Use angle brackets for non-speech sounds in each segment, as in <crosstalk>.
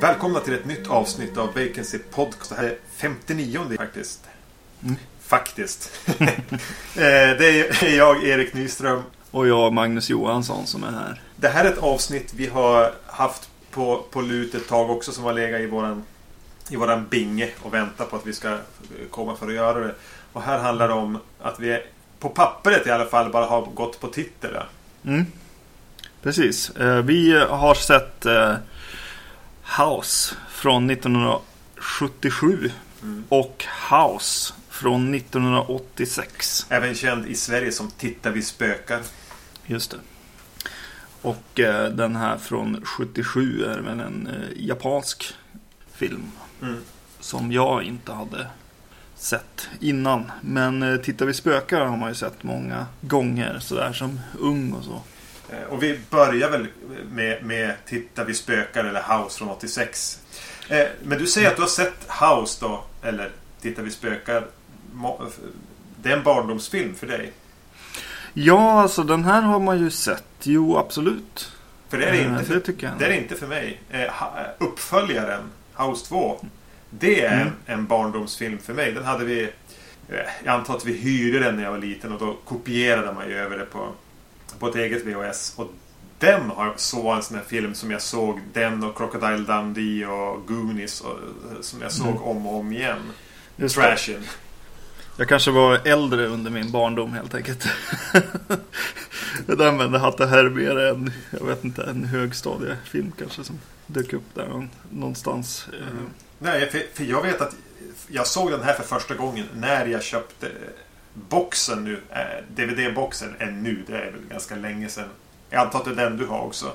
Välkomna till ett nytt avsnitt av Vacancy Podcast. Det här är 59 faktiskt. Mm. Faktiskt. <laughs> Eh, det är jag, Erik Nyström. Och jag, Magnus Johansson, som är här. Det här är ett avsnitt vi har haft på, på lut ett tag också som har legat i våran, i våran binge och väntat på att vi ska komma för att göra det. Och här handlar det om att vi på pappret i alla fall bara har gått på titel. Mm. Precis. Eh, Vi har sett eh, House från 1977 Mm. och House från 1986. Även känd i Sverige som Titta vi spökar. Just det. Och eh, den här från 77 är väl en eh, japansk film. Mm. Som jag inte hade sett innan. Men eh, Tittar vi spökar har man ju sett många gånger sådär som ung och så. Eh, Och vi börjar väl med, med Titta vi spökar eller House från 86. Eh, Men du säger att du har sett House då, eller Titta vi spökar. Det är en barndomsfilm för dig. Ja, alltså den här har man ju sett. Jo, absolut. För det är det Eh, inte för, det tycker jag. det är inte för mig. Eh, ha- Uppföljaren, House 2. Det är Mm. en, barndomsfilm för mig. Den hade vi... eh, Jag antar att vi hyrde den när jag var liten och då kopierade man ju över det på, på ett eget VHS. Och den har så en sån här film som jag såg. Den och Crocodile Dundee och Goonies och, eh, som jag såg Mm. om och om igen. Just det. Trashen. Jag kanske var äldre under min barndom helt enkelt. <laughs> jag använde Hatte här mer än, jag vet inte, en högstadiefilm kanske som dök upp där någon- någonstans. Mm. Nej, för, för jag vet att jag såg den här för första gången när jag köpte boxen nu. Eh, DVD-boxen är nu. Det är väl ganska länge sedan. Jag antar att det är den du har också.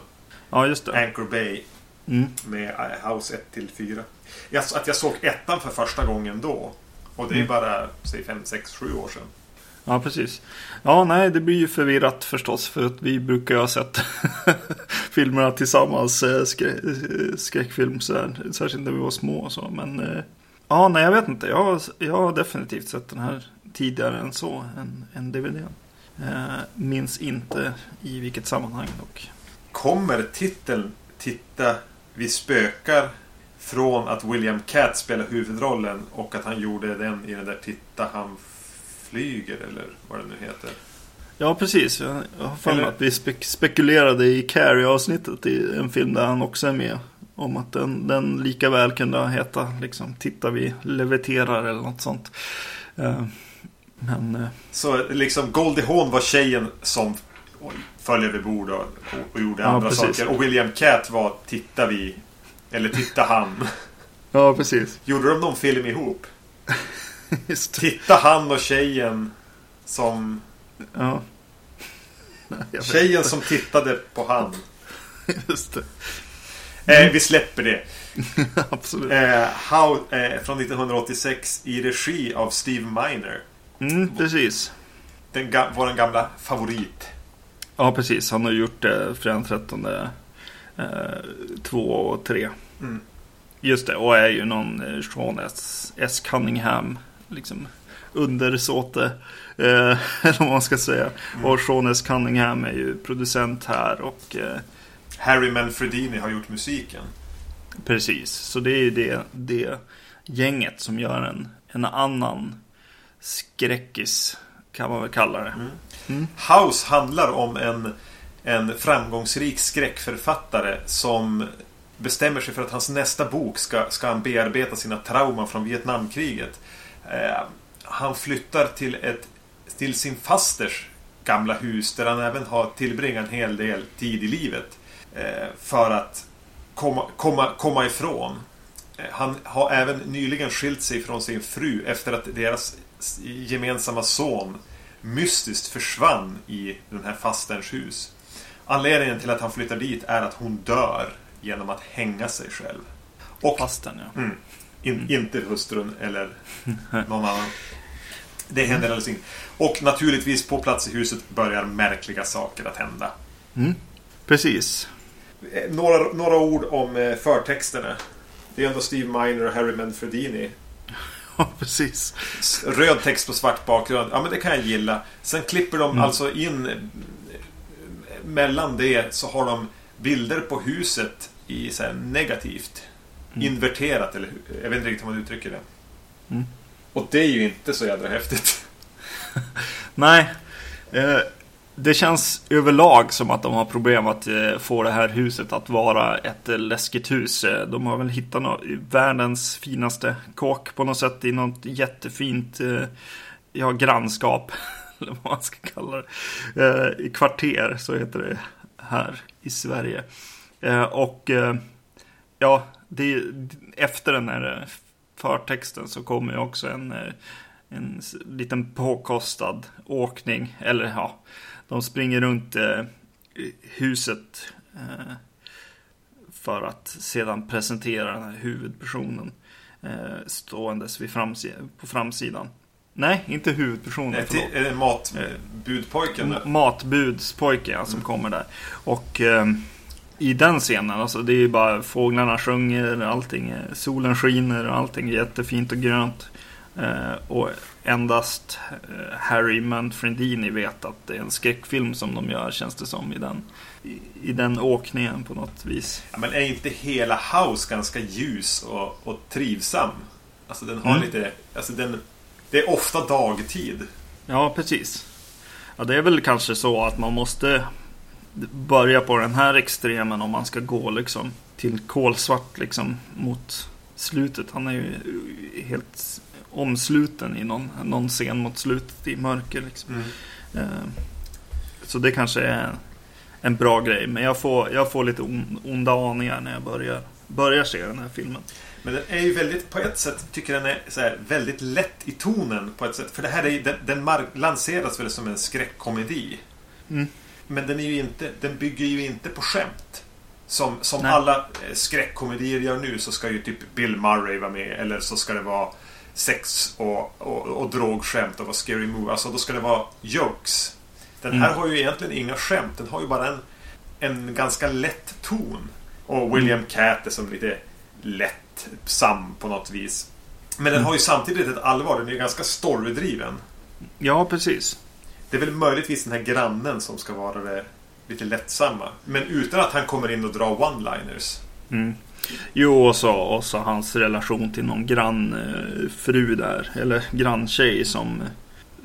Ja, just det. Anchor Bay Mm. med eh, House 1 till 4. Jag, att jag såg ettan för första gången då. Och det är Mm. bara, säg 5, 6, 7 år sedan. Ja, precis. Ja, nej, det blir ju förvirrat förstås för att vi brukar ju ha sett <laughs> filmerna tillsammans, eh, skrä eh, skräckfilm sådär, särskilt när vi var små och så. Men eh, ja, nej, jag vet inte. Jag, har- jag har definitivt sett den här tidigare än så, än, än DVD. Minns inte i vilket sammanhang dock. Kommer titeln Titta vi spökar från att William Catt spelar huvudrollen och att han gjorde den i den där Titta han flyger eller vad det nu heter. Ja, precis. Jag, har för mig att vi spek spekulerade i Carrie-avsnittet i en film där han också är med. Om att den, den lika väl kunde heta liksom Titta vi leviterar eller något sånt. Eh, men eh, Så liksom Goldie Hawn var tjejen som föll över bord och, och gjorde Ja, andra precis. saker. Och William Catt var Titta vi. Eller Titta han. ja, precis. Gjorde de någon film ihop? <laughs> Just det. Titta han och tjejen som... Ja. <laughs> Nej, Tjejen som tittade på han. <laughs> Just det. Eh, vi släpper det. Absolut. Eh, How, eh, från 1986 i regi av Steve Miner. Mm, precis. Den ga- våran gamla favorit. Ja, precis. Han har gjort det Fredag 13 eh, två och tre. Mm. Just det, och är ju någon eh, Sean S. S. Cunningham. Liksom undersåte. Eh, <laughs> eller vad man ska säga. Mm. Och Sean S. Cunningham är ju producent här och eh, Harry Manfredini har gjort musiken. precis. Så det är ju det, det gänget som gör en, en annan skräckis. Kan man väl kalla det. Mm. Mm. House handlar om en, en framgångsrik skräckförfattare som bestämmer sig för att hans nästa bok ska, ska han bearbeta sina trauman från Vietnamkriget. Eh, han flyttar till, ett, till sin fasters gamla hus där han även har tillbringat en hel del tid i livet. Eh, för att komma, komma, komma ifrån. Eh, Han har även nyligen skilt sig från sin fru efter att deras gemensamma son mystiskt försvann i den här fasterns hus. Anledningen till att han flyttar dit är att hon dör genom att hänga sig själv. Och Fasten ja. Mm. In, Inte hustrun eller <laughs> någon annan. Det händer alldeles inget. Och naturligtvis på plats i huset börjar märkliga saker att hända. Mm. Precis. Eh, Några, några ord om eh, förtexterna. Det är ändå Steve Miner och Harry Manfredini. <laughs> Ja, precis. Röd text på svart bakgrund. Ja, men det kan jag gilla. Sen klipper de Mm. alltså in... Mellan det så har de bilder på huset i så negativt. Mm. Inverterat, eller? Jag vet inte riktigt hur man uttrycker det. Mm. Och det är ju inte så jädra häftigt. <laughs> Nej. Eh, det känns överlag som att de har problem att eh, få det här huset att vara ett eh, läskigt hus. De har väl hittat nå- världens finaste kåk på något sätt i något jättefint ja, grannskap. <laughs> <laughs> Eller vad man ska kalla det. Eh, I kvarter, så heter det här i Sverige. Eh, och eh, ja, det, efter den här eh, förtexten så kommer ju också en eh, en liten påkostad åkning. Eller ja, de springer runt eh, huset eh, för att sedan presentera den här huvudpersonen eh, ståendes vid framsi- på framsidan. Nej, inte huvudpersonen. Nej, till- Är det matbudpojken? M- Matbudspojke ja, som kommer där. Och eh, i den scenen, alltså det är ju bara fåglarna sjunger, allting, är- solen skiner, allting är jättefint och grönt. Eh, och endast eh, Harry Manfredini vet att det är en skräckfilm som de gör, känns det som, i den, i, i den åkningen på något vis. Ja, men är inte hela House ganska ljus och, och trivsam? Alltså den har Mm. lite... Alltså den... Det är ofta dagtid. Ja, precis. Ja, det är väl kanske så att man måste börja på den här extremen om man ska gå liksom till kolsvart liksom mot slutet. Han är ju helt omsluten i någon, någon scen mot slutet i mörker. Liksom. Eh, Så det kanske är en bra grej. Men jag får, jag får lite on, onda aningar när jag börjar, börjar se den här filmen. Men den är ju väldigt, på ett sätt, tycker den är här, väldigt lätt i tonen på ett sätt. För det här är ju- den, den lanseras väl som en skräckkomedi. Mm. Men den är ju inte, den bygger ju inte på skämt. Som, som Nej. alla eh, skräckkomedier gör nu så ska ju typ Bill Murray vara med. Eller så ska det vara sex och, och, och drogskämt och vara scary movie. Alltså då ska det vara jokes. Den här Mm. har ju egentligen inga skämt. Den har ju bara en, en ganska lätt ton. Och William Catt är som lite lättsam på något vis. Men den Mm. har ju samtidigt ett allvar. Den är ju ganska storydriven. Ja, precis. Det är väl möjligtvis den här grannen som ska vara det lite lättsamma. Men utan att han kommer in och drar one-liners. Mm. Jo, och så, och så hans relation till någon grannfru fru där. Eller granntjej som,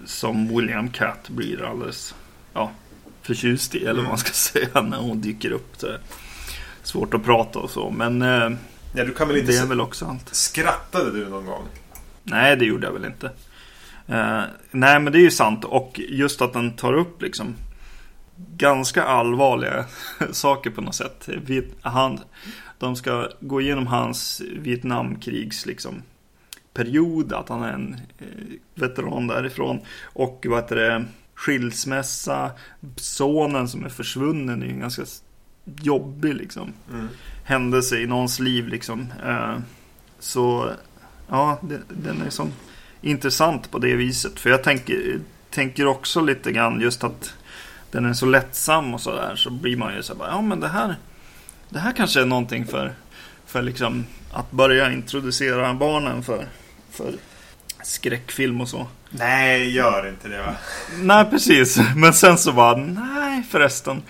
som William Catt blir alldeles ja, förtjust i. Eller vad man ska <laughs> säga när hon dyker upp. Så svårt att prata och så. Men eh, Ja, du kan väl inte... det är väl också allt. Skrattade du någon gång? Nej, det gjorde jag väl inte. Eh, nej, men det är ju sant. Och just att den tar upp liksom ganska allvarliga <laughs> saker på något sätt. Viet- Han, de ska gå igenom hans Vietnamkrigs liksom, period. Att han är en eh, veteran därifrån. Och vad heter det? Skilsmässa. Sonen som är försvunnen är ju ganska jobbig liksom Mm. Händelse i någons liv liksom. Eh, Så ja, den är som intressant på det viset. För jag tänker, tänker också lite grann just att den är så lättsam och sådär. Så blir man ju så här, bara, ja men det här, det här kanske är någonting för, för liksom att börja introducera barnen för, för skräckfilm och så. Nej, gör inte det va? Nej, precis. Men sen så bara, nej förresten.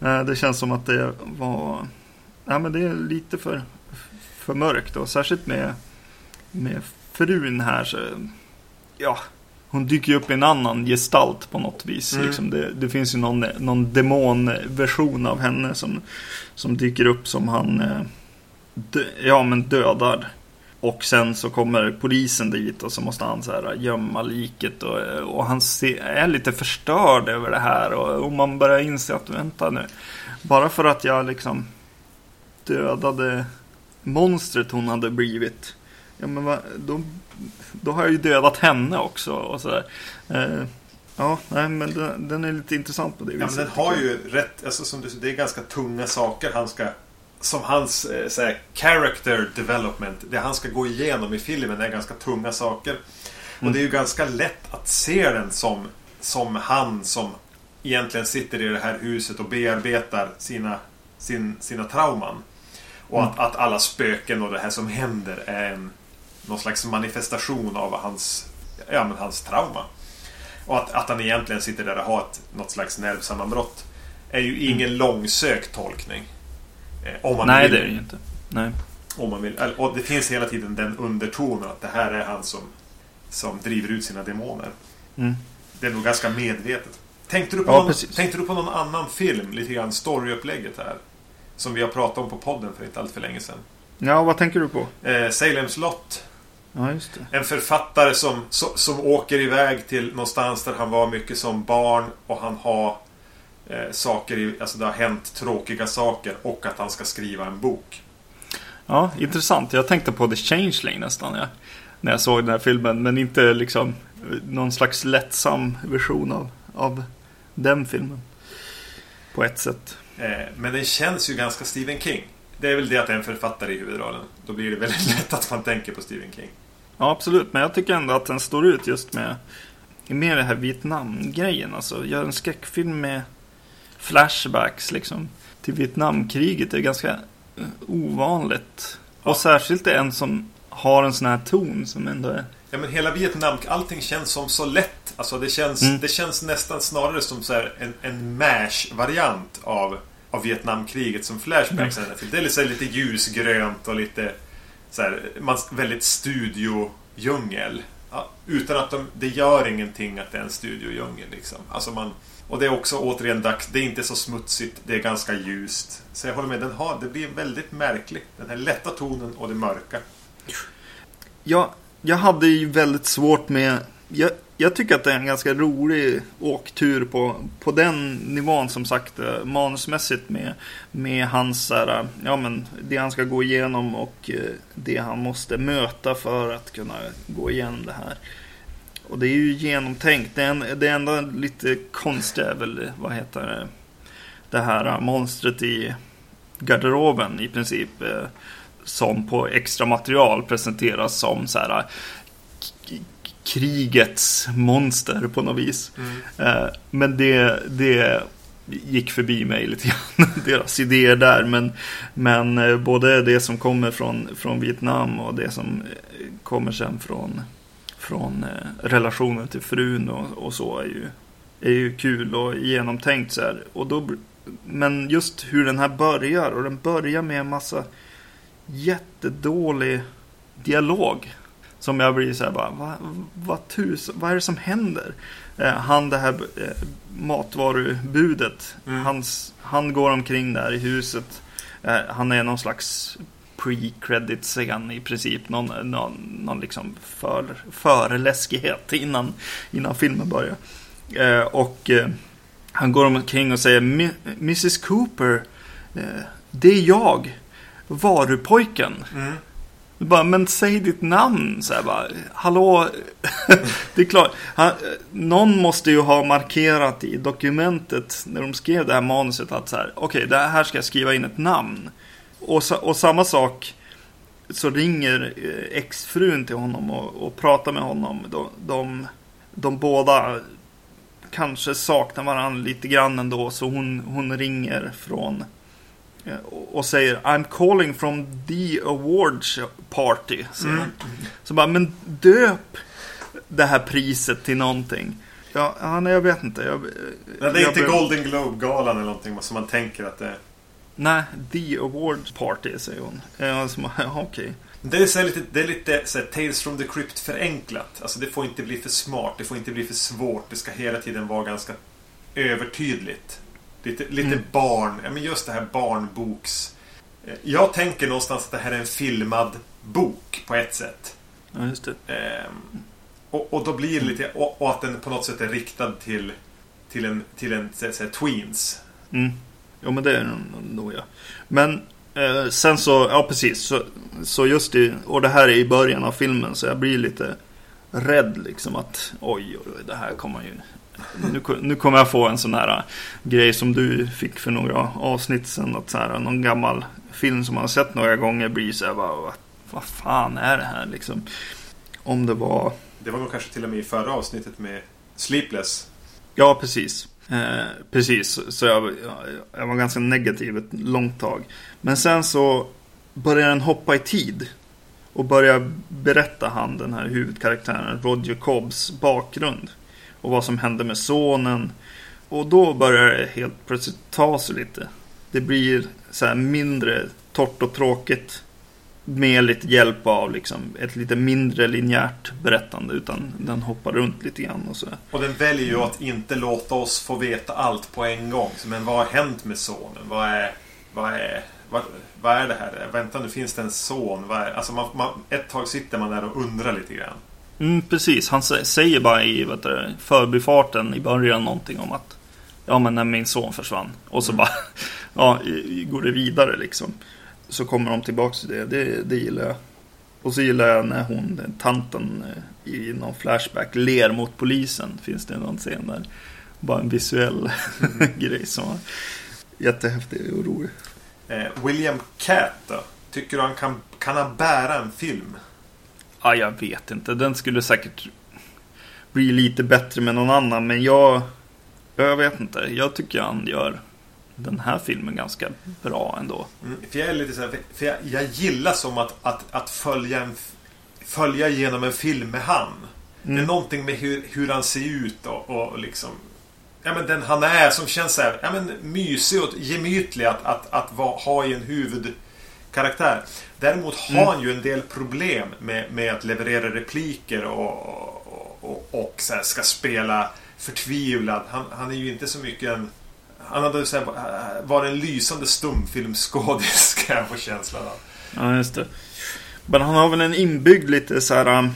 Eh, Det känns som att det var, nej men det är lite för, för mörkt och särskilt med, med frun här så, ja, hon dyker ju upp i en annan gestalt på något vis. Mm. Liksom det, det finns ju någon, någon demonversion av henne som, som dyker upp som han, eh, dö, ja men dödar. Och sen så kommer polisen dit och så måste han så här gömma liket och, och han se, är lite förstörd över det här och, och man börjar inse att vänta nu. Bara för att jag liksom dödade monstret hon hade blivit. Ja men va, då, då har jag ju dödat henne också och sådär. Eh, ja, nej men den, den är lite intressant på det Ja, viset. men den har ju rätt, alltså som du säger, det är ganska tunga saker han ska som hans eh, så här, character development, det han ska gå igenom i filmen är ganska tunga saker. Och Mm. det är ju ganska lätt att se den som, som han som egentligen sitter i det här huset och bearbetar sina, sin, sina trauman. Och att, att alla spöken och det här som händer är en, någon slags manifestation av hans, ja, men hans trauma. Och att, att han egentligen sitter där och har ett, något slags nervsammanbrott är ju ingen mm. långsökt tolkning. Eh, om man Nej, vill. det är det ju inte. Nej. Om man vill. Och det finns hela tiden den undertonen att det här är han som, som driver ut sina demoner. Mm. Det är nog ganska medvetet. Tänkte du, på ja, någon, tänkte du på någon annan film, lite grann storyupplägget här? Som vi har pratat om på podden för inte allt för länge sedan. Ja, vad tänker du på? Eh, Salems Lot. Ja, just det. En författare som, som, som åker iväg till någonstans där han var mycket som barn och han har eh, saker, i, alltså det har hänt tråkiga saker och att han ska skriva en bok. Ja, intressant. Jag tänkte på The Changeling nästan. Ja. När jag såg den här filmen. Men inte liksom någon slags lättsam version av, av den filmen. På ett sätt. Eh, men den känns ju ganska Stephen King. Det är väl det att det är en författare i huvudrollen. Då blir det väldigt <laughs> lätt att man tänker på Stephen King. Ja, absolut. Men jag tycker ändå att den står ut just med, med det här Vietnam-grejen. Alltså, gör en skräckfilm med flashbacks liksom till Vietnamkriget. Det är ganska eh, ovanligt. Ja. Och särskilt en som har en sån här ton som ändå är... Ja men hela Vietnam, allting känns som så lätt. Alltså det känns, mm. det känns nästan snarare som så en, en mash-variant av, av Vietnamkriget som Flashbacks mm. till. Det är lite, lite ljusgrönt och lite så här, man, väldigt studiodjungel. Ja, utan att de, det gör ingenting att det är en studiodjungel liksom. Alltså man, och det är också återigen dags. Det är inte så smutsigt. Det är ganska ljust. Så jag håller med. Den har, det blir väldigt märklig. Den här lätta tonen och det mörka. Jag, jag hade ju väldigt svårt med... Jag, jag tycker att det är en ganska rolig åktur på, på den nivån som sagt eh, manusmässigt med, med hans, här, ja men det han ska gå igenom och eh, det han måste möta för att kunna gå igenom det här. Och det är ju genomtänkt. Det, en, det enda lite konstiga är väl, eh, vad heter det, det här monstret i garderoben i princip. Eh, som på extra material presenteras som så här krigets monster på något vis. Mm. Eh, men det, det gick förbi mig lite grann, <laughs> deras idéer där. Men, men eh, både det som kommer från, från Vietnam och det som kommer sen från från eh, relationen till frun och, och, så är ju, är ju kul och genomtänkt så här. Och då, men just hur den här börjar och den börjar med en massa jättedålig dialog. Som jag blir så här bara, vad, vad tusen, vad är det som händer? Eh, han det här eh, matvarubudet, mm. hans, han går omkring där i huset. Eh, han är någon slags pre-credit-scen i princip. Någon, någon, någon liksom för, föreläskighet innan, innan filmen börjar. Eh, och eh, han går omkring och säger Mrs Cooper, eh, det är jag, varupojken. Mm. Bara, men säg ditt namn. Så här, bara, Hallå, <laughs> det är klart. Han, någon måste ju ha markerat i dokumentet när de skrev det här manuset att så här, okej, okay, här ska jag skriva in ett namn. Och, och samma sak så ringer eh, exfrun till honom och, och pratar med honom. De, de, de båda kanske saknar varandra lite grann ändå. Så hon, hon ringer från och säger I'm calling from the awards party. Mm. Så bara, men döp det här priset till någonting. Ja, ja nej, jag vet inte. Jag, det är inte Golden Globe-galan eller någonting som man tänker att det är. Nej, The Awards Party säger hon. Alltså, <laughs> okej. Okay. Det är, så lite, det är lite så här, Tales from the Crypt förenklat. Alltså det får inte bli för smart, det får inte bli för svårt. Det ska hela tiden vara ganska övertydligt. Lite, lite mm. barn, ja men just det här barnboks... Eh, jag tänker någonstans att det här är en filmad bok på ett sätt. Ja, just det. Ehm, och, och, då blir det lite... Och, och, att den på något sätt är riktad till, till en, till en så, så här, tweens. Mm. Jo men det är nog ja. Men eh, sen så, ja precis. Så, så just det, och det här är i början av filmen så jag blir lite rädd liksom att oj, oj, oj det här kommer ju... Nu, nu kommer jag få en sån här eh, grej som du fick för några avsnitt sen. Att så här, någon gammal film som man har sett några gånger blir så här, vad, vad fan är det här liksom? Om det var... Det var nog kanske till och med i förra avsnittet med Sleepless. Ja, precis. Eh, precis, så jag, jag, var ganska negativ ett långt tag. Men sen så börjar den hoppa i tid. Och börjar berätta han, den här huvudkaraktären, Roger Cobbs bakgrund. Och vad som hände med sonen. Och då börjar det helt plötsligt ta sig lite. Det blir så här mindre torrt och tråkigt. Med lite hjälp av liksom ett lite mindre linjärt berättande. Utan den hoppar runt lite grann och så. Och den väljer ju att inte låta oss få veta allt på en gång. Men vad har hänt med sonen? Vad är... Vad är... Vad, vad är det här? Vänta nu, finns det en son? Vad är, alltså man, man, ett tag sitter man där och undrar lite grann. Mm, precis, han säger bara i vet du, förbifarten i början någonting om att Ja men när min son försvann. Och så mm. bara <laughs> Ja, går det vidare liksom. Så kommer de tillbaks till det. det. Det gillar jag. Och så gillar jag när hon, tanten eh, i någon flashback ler mot polisen. Finns det någon scen där. Bara en visuell mm. <laughs> grej som var jättehäftig och rolig. Eh, William Cat då? Tycker du han kan, kan han bära en film? Ja, jag vet inte. Den skulle säkert bli lite bättre med någon annan. Men jag, jag vet inte. Jag tycker han gör den här filmen ganska bra ändå. Mm, för jag är lite så här, för jag, jag gillar som att, att, att följa, en, följa igenom en film med han. Mm. Det är mm. någonting med hur, hur han ser ut och, och liksom ja, men den han är som känns så här, ja, men mysig och gemytlig att, att, att, att ha i en huvudkaraktär. Däremot har mm. han ju en del problem med, med att leverera repliker och, och, och, och så här, ska spela förtvivlad. Han, han är ju inte så mycket en... Han hade så här, varit en lysande stumfilmsskådis <laughs> kan jag få känslan av. Ja, just det. Men han har väl en inbyggd lite så här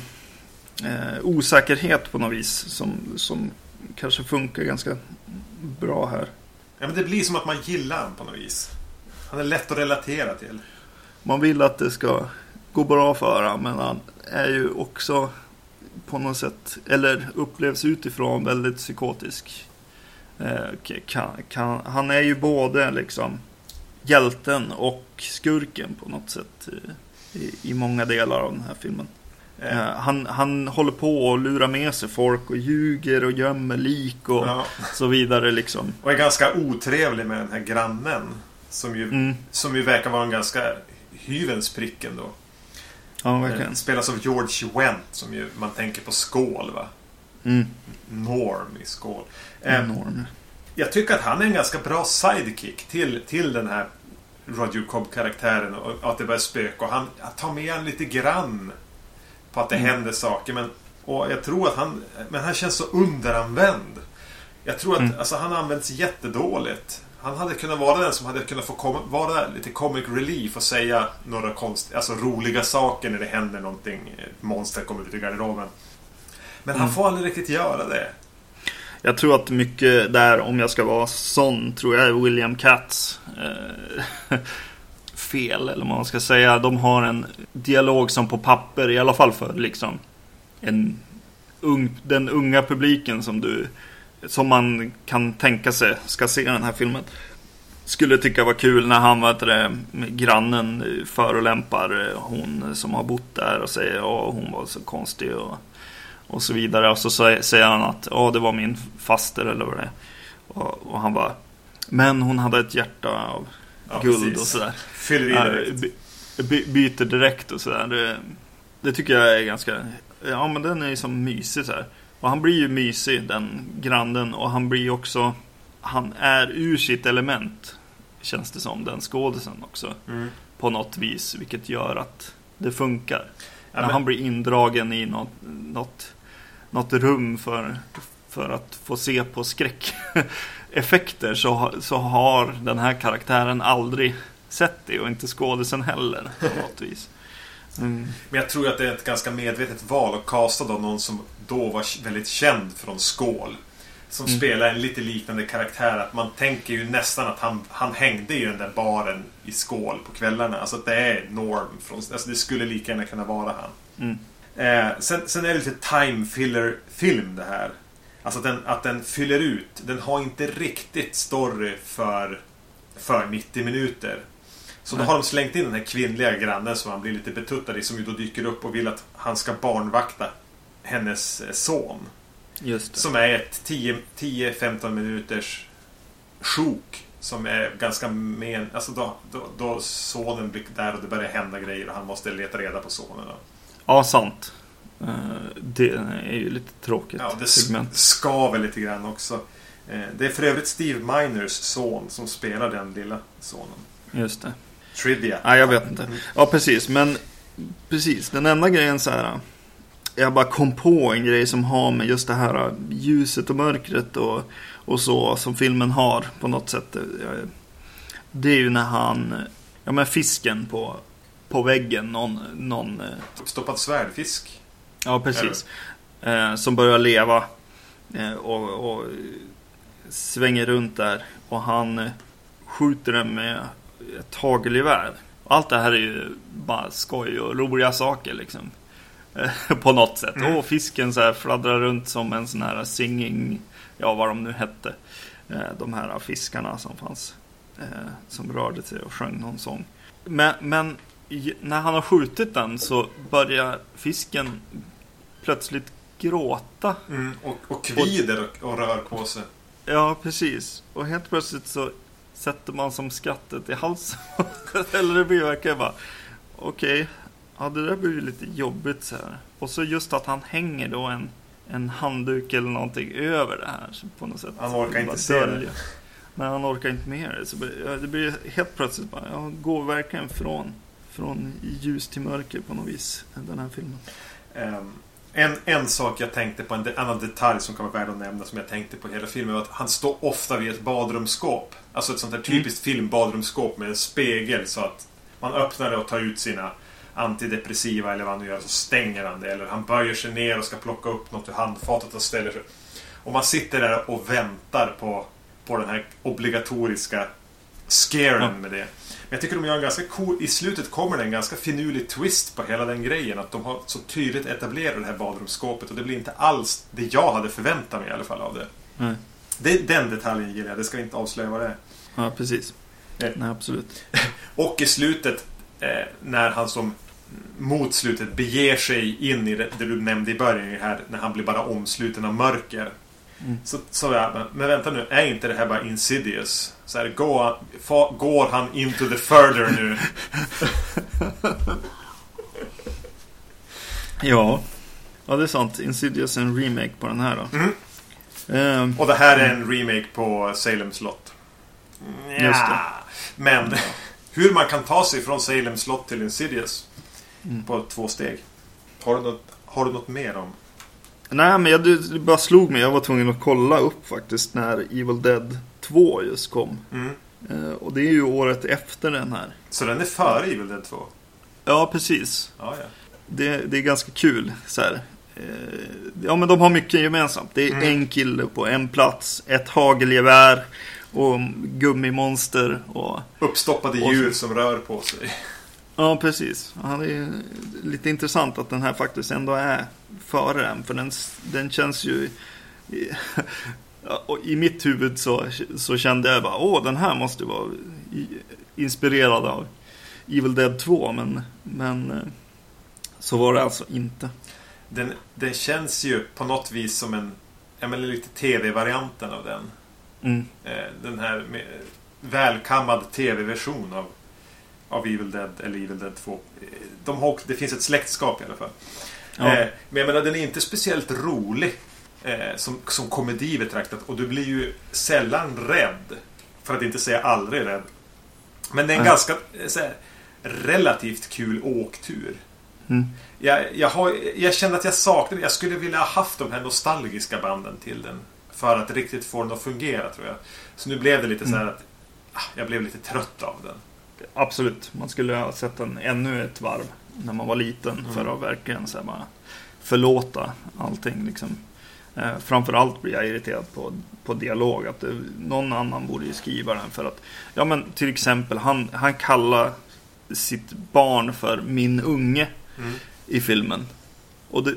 eh, osäkerhet på något vis som, som kanske funkar ganska bra här. Ja, men det blir som att man gillar honom på något vis. Han är lätt att relatera till. Man vill att det ska gå bra för honom, men han är ju också på något sätt, eller upplevs utifrån väldigt psykotisk. Eh, kan, kan, han är ju både liksom hjälten och skurken på något sätt i, i många delar av den här filmen. Eh, han, han håller på och lurar med sig folk och ljuger och gömmer lik och ja. så vidare liksom. Och är ganska otrevlig med den här grannen. Som ju, mm. som ju verkar vara en ganska hyvens prick ändå. Ja, verkligen. Spelas av George Wendt som ju man tänker på Skål va? Mm. Norm i Skål. Eh, Norm. Jag tycker att han är en ganska bra sidekick till, till den här Roger Cobb-karaktären och att det börjar spöka. Och han tar med han lite grann på att det mm. händer saker. Men, och jag tror att han, men han känns så underanvänd. Jag tror att mm. alltså, han används jättedåligt. Han hade kunnat vara den som hade kunnat få vara lite comic relief och säga några konst, alltså roliga saker när det händer någonting. Ett monster kommer ut i garderoben. Men mm. han får aldrig riktigt göra det. Jag tror att mycket där, om jag ska vara sån, tror jag är William Katz. Eh, <laughs> fel, eller vad man ska säga. De har en dialog som på papper, i alla fall för liksom en ung, den unga publiken som du som man kan tänka sig ska se den här filmen. Skulle tycka var kul när han, vet det, grannen förolämpar hon som har bott där och säger att hon var så konstig och, och så vidare. Och så säger han att ja, det var min faster eller vad det är. Och, och han bara, men hon hade ett hjärta av ja, guld precis. och sådär. Fyller i direkt. By, byter direkt och sådär. Det, det, tycker jag är ganska... Ja men den är ju som mysig så här. Och han blir ju mysig den grannen och han blir också... Han är ur sitt element. Känns det som, den skådisen också. Mm. På något vis, vilket gör att det funkar. Ja, När han blir indragen i något, något, något rum för, för att få se på skräckeffekter så, så har den här karaktären aldrig sett det och inte skådisen heller på något vis. Mm. Men jag tror att det är ett ganska medvetet val att kasta då någon som då var väldigt känd från Skål. Som mm. spelar en lite liknande karaktär. Att man tänker ju nästan att han, han hängde i den där baren i Skål på kvällarna. Alltså att det är Norm. Från, alltså det skulle lika gärna kunna vara han. Mm. Eh, sen, sen är det lite time filler film det här. Alltså att den, att den fyller ut. Den har inte riktigt story för, för 90 minuter. Så då har de slängt in den här kvinnliga grannen som han blir lite betuttad i. Som ju då dyker upp och vill att han ska barnvakta hennes eh, son. Just det. Som är ett 10-15 minuters sjok Som är ganska men... Alltså då, då, då sonen blir där och det börjar hända grejer och han måste leta reda på sonen. Ja, sant. Eh, Det är ju lite tråkigt Ja, det segment. skaver lite grann också. Eh, Det är för övrigt Steve Miners son som spelar den lilla sonen. Just det. Trivia. Nej, jag vet inte. Ja, precis. Men precis, den enda grejen så här. Jag bara kom på en grej som har med just det här ljuset och mörkret och, och så som filmen har på något sätt. Det är ju när han, ja men fisken på, på väggen, någon, någon eh, Stoppad svärdfisk. Ja, precis. Eh, som börjar leva eh, och, och svänger runt där. Och han eh, skjuter den med ett hagelgevär. Allt det här är ju bara skoj och roliga saker liksom. <laughs> På något sätt. Mm. Och fisken så här fladdrar runt som en sån här singing, ja vad de nu hette. Eh, de här fiskarna som fanns. Eh, som rörde sig och sjöng någon sång. Men, men när han har skjutit den så börjar fisken plötsligt gråta. Mm, och, och kvider och, och rör på sig. Ja, precis. Och helt plötsligt så sätter man som skrattet i halsen. <laughs> Eller det blir verkligen bara, okej, ja det där blir ju lite jobbigt så här. Och så just att han hänger då en, en handduk eller någonting över det här. Så på något sätt. Han orkar inte se det. Nej, han orkar inte med det. Så det blir helt plötsligt bara, jag går verkligen från, från ljus till mörker på något vis. Den här filmen. Ehm, en, en sak jag tänkte på, en de, annan detalj som kan vara värd att nämna som jag tänkte på i hela filmen var att han står ofta vid ett badrumsskåp. Alltså ett sånt här typiskt filmbadrumsskåp med en spegel så att man öppnar det och tar ut sina antidepressiva eller vad han nu gör så stänger han det. Eller han böjer sig ner och ska plocka upp något ur handfatet och ställer sig. Och man sitter där och väntar på, på den här obligatoriska scaren med det. Jag tycker de gör en ganska cool... I slutet kommer det en ganska finurlig twist på hela den grejen. Att de har så tydligt etablerat det här badrumsskåpet och det blir inte alls det jag hade förväntat mig i alla fall av det. Nej. det den detaljen gillar jag. Det ska inte avslöja vad det är. Ja, precis. Nej. Nej, absolut. <laughs> Och i slutet, eh, när han som mot slutet beger sig in i det, det du nämnde i början här, när han blir bara omsluten av mörker. Mm. Så, så ja, men, vänta nu, är inte det här bara insidious? Så här, går, fa, går han into the further nu? <laughs> Ja. Ja, det är sant. Insidious är en remake på den här då. Mm. Ehm, Och det här är en remake på Salem slott. Det. Men <laughs> hur man kan ta sig från Salem slott till Insidious Mm. på två steg. Har du något, har du något mer om? Nej, men jag, det bara slog mig. Jag var tvungen att kolla upp faktiskt när Evil Dead 2 just kom. Mm. Eh, och det är ju året efter den här. Så den är före Evil Dead 2? Ja, precis. Ja, ja. Det, det är ganska kul. Så här. Eh, ja, men de har mycket gemensamt. Det är Mm. en kille på en plats, ett hagelgevär och gummimonster. Och, Uppstoppade Och djur som rör på sig. Ja, precis. Ja, det är lite intressant att den här faktiskt ändå är före den. För den, den känns ju... I, <laughs> I mitt huvud så, så kände jag bara, åh, den här måste vara inspirerad av Evil Dead 2. Men, men eh, så var det alltså inte. Den, den känns ju på något vis som en... Ja, men lite TV-varianten av den. Mm. Eh, Den här med, välkammad TV-version av, av Evil Dead eller Evil Dead 2. Eh, De har, det finns ett släktskap i alla fall. Ja. Eh, Men jag menar, den är inte speciellt rolig eh, som, som komedi betraktat. Och du blir ju sällan rädd. För att inte säga aldrig rädd. Men det är en Nej. ganska eh, här, relativt kul åktur. Mm. Jag, jag, har, jag känner att jag saknar Jag skulle vilja ha haft de här nostalgiska banden till den. För att riktigt få den att fungera tror jag. Så nu blev det lite så här att ah, jag blev lite trött av den. Absolut, man skulle ha sett den ännu ett varv när man var liten Mm. för att verkligen så här, bara förlåta allting. Liksom. Eh, framförallt blir jag irriterad på, på dialog. Att det, någon annan borde ju skriva den. För att, ja men till exempel, han, han kallar sitt barn för min unge Mm. i filmen. Och det,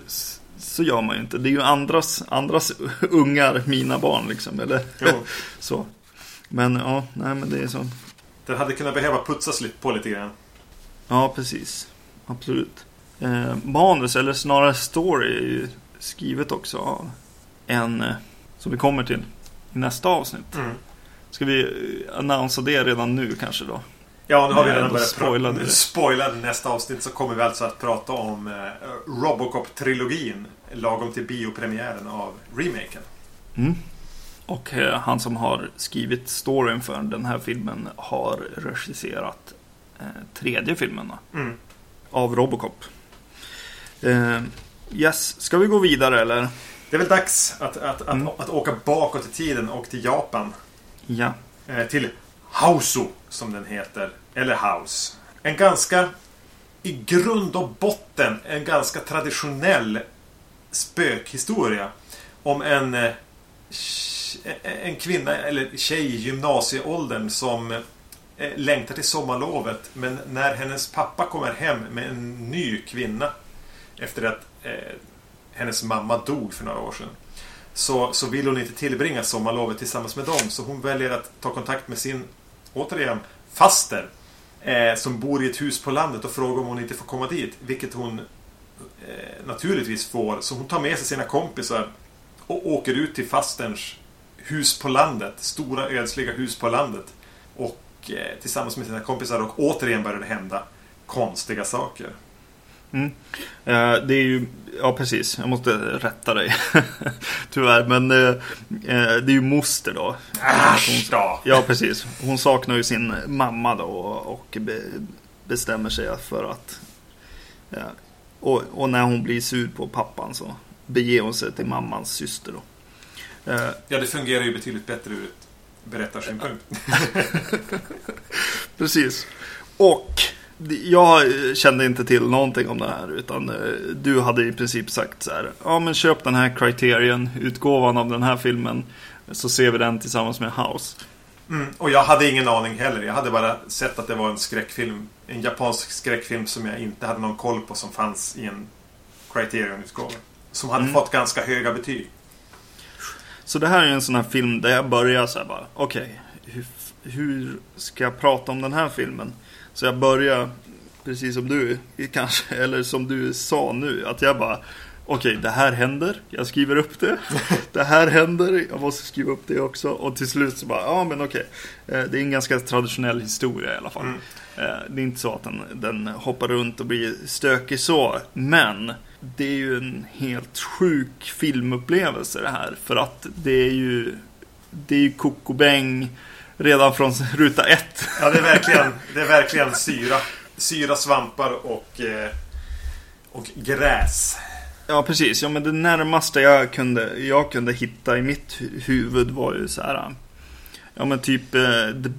så gör man ju inte. Det är ju andras, andras ungar, mina barn liksom. Eller Jo. <laughs> så. Men ja, nej men det är så. Den hade kunnat behöva putsas på lite grann. Ja, precis. Absolut. Eh, manus, eller snarare story, är ju skrivet också av en eh, som vi kommer till i nästa avsnitt. Mm. Ska vi eh, annonsera det redan nu kanske då? Ja, nu har vi redan börjat det. Spoilade nästa avsnitt så kommer vi alltså att prata om eh, Robocop-trilogin. Lagom till biopremiären av remaken. Mm. Och eh, han som har skrivit storyn för den här filmen har regisserat eh, tredje filmen Mm. av Robocop. Eh, yes, ska vi gå vidare eller? Det är väl dags att, att, att, Mm. att åka bakåt i tiden och till Japan. Ja. Till Hausu, som den heter. Eller House. En ganska, i grund och botten, en ganska traditionell spökhistoria. Om en, Eh, en kvinna, eller tjej i gymnasieåldern som eh, längtar till sommarlovet. Men när hennes pappa kommer hem med en ny kvinna efter att eh, hennes mamma dog för några år sedan. Så, så vill hon inte tillbringa sommarlovet tillsammans med dem. Så hon väljer att ta kontakt med sin, återigen, faster. Eh, som bor i ett hus på landet och frågar om hon inte får komma dit. Vilket hon eh, naturligtvis får. Så hon tar med sig sina kompisar och åker ut till fasterns hus på landet. Stora ödsliga hus på landet. Och eh, tillsammans med sina kompisar och återigen börjar det hända konstiga saker. Mm. Eh, det är ju, ja precis, jag måste rätta dig. <laughs> Tyvärr, men eh, eh, det är ju moster då. Äsch då! Ja, precis. Hon saknar ju sin mamma då och be, bestämmer sig för att... Ja, och, och när hon blir sur på pappan så beger hon sig till mammans syster då. Eh, Ja, det fungerar ju betydligt bättre ur ett berättarsynpunkt. <laughs> Precis. Och jag kände inte till någonting om det här utan eh, du hade i princip sagt så här. Ja men köp den här Criterion-utgåvan av den här filmen. Så ser vi den tillsammans med House. Mm, och jag hade ingen aning heller. Jag hade bara sett att det var en skräckfilm. En japansk skräckfilm som jag inte hade någon koll på som fanns i en Criterion-utgåva. Som hade Mm. fått ganska höga betyg. Så det här är en sån här film där jag börjar så här bara. Okej, hur, hur ska jag prata om den här filmen? Så jag börjar precis som du kanske, <laughs> eller som du sa nu. Att jag bara. Okej, det här händer. Jag skriver upp det. <laughs> Det här händer. Jag måste skriva upp det också. Och till slut så bara, ja men okej. Eh, Det är en ganska traditionell historia i alla fall. Mm. Eh, Det är inte så att den, den hoppar runt och blir stökig så. Men det är ju en helt sjuk filmupplevelse det här. För att det är ju Det är ju kokobäng redan från ruta ett. Ja, det är verkligen, det är verkligen syra. Syra, svampar och, eh, och gräs. Ja precis, ja men det närmaste jag kunde, jag kunde hitta i mitt hu- huvud var ju så här. Ja men typ eh, the,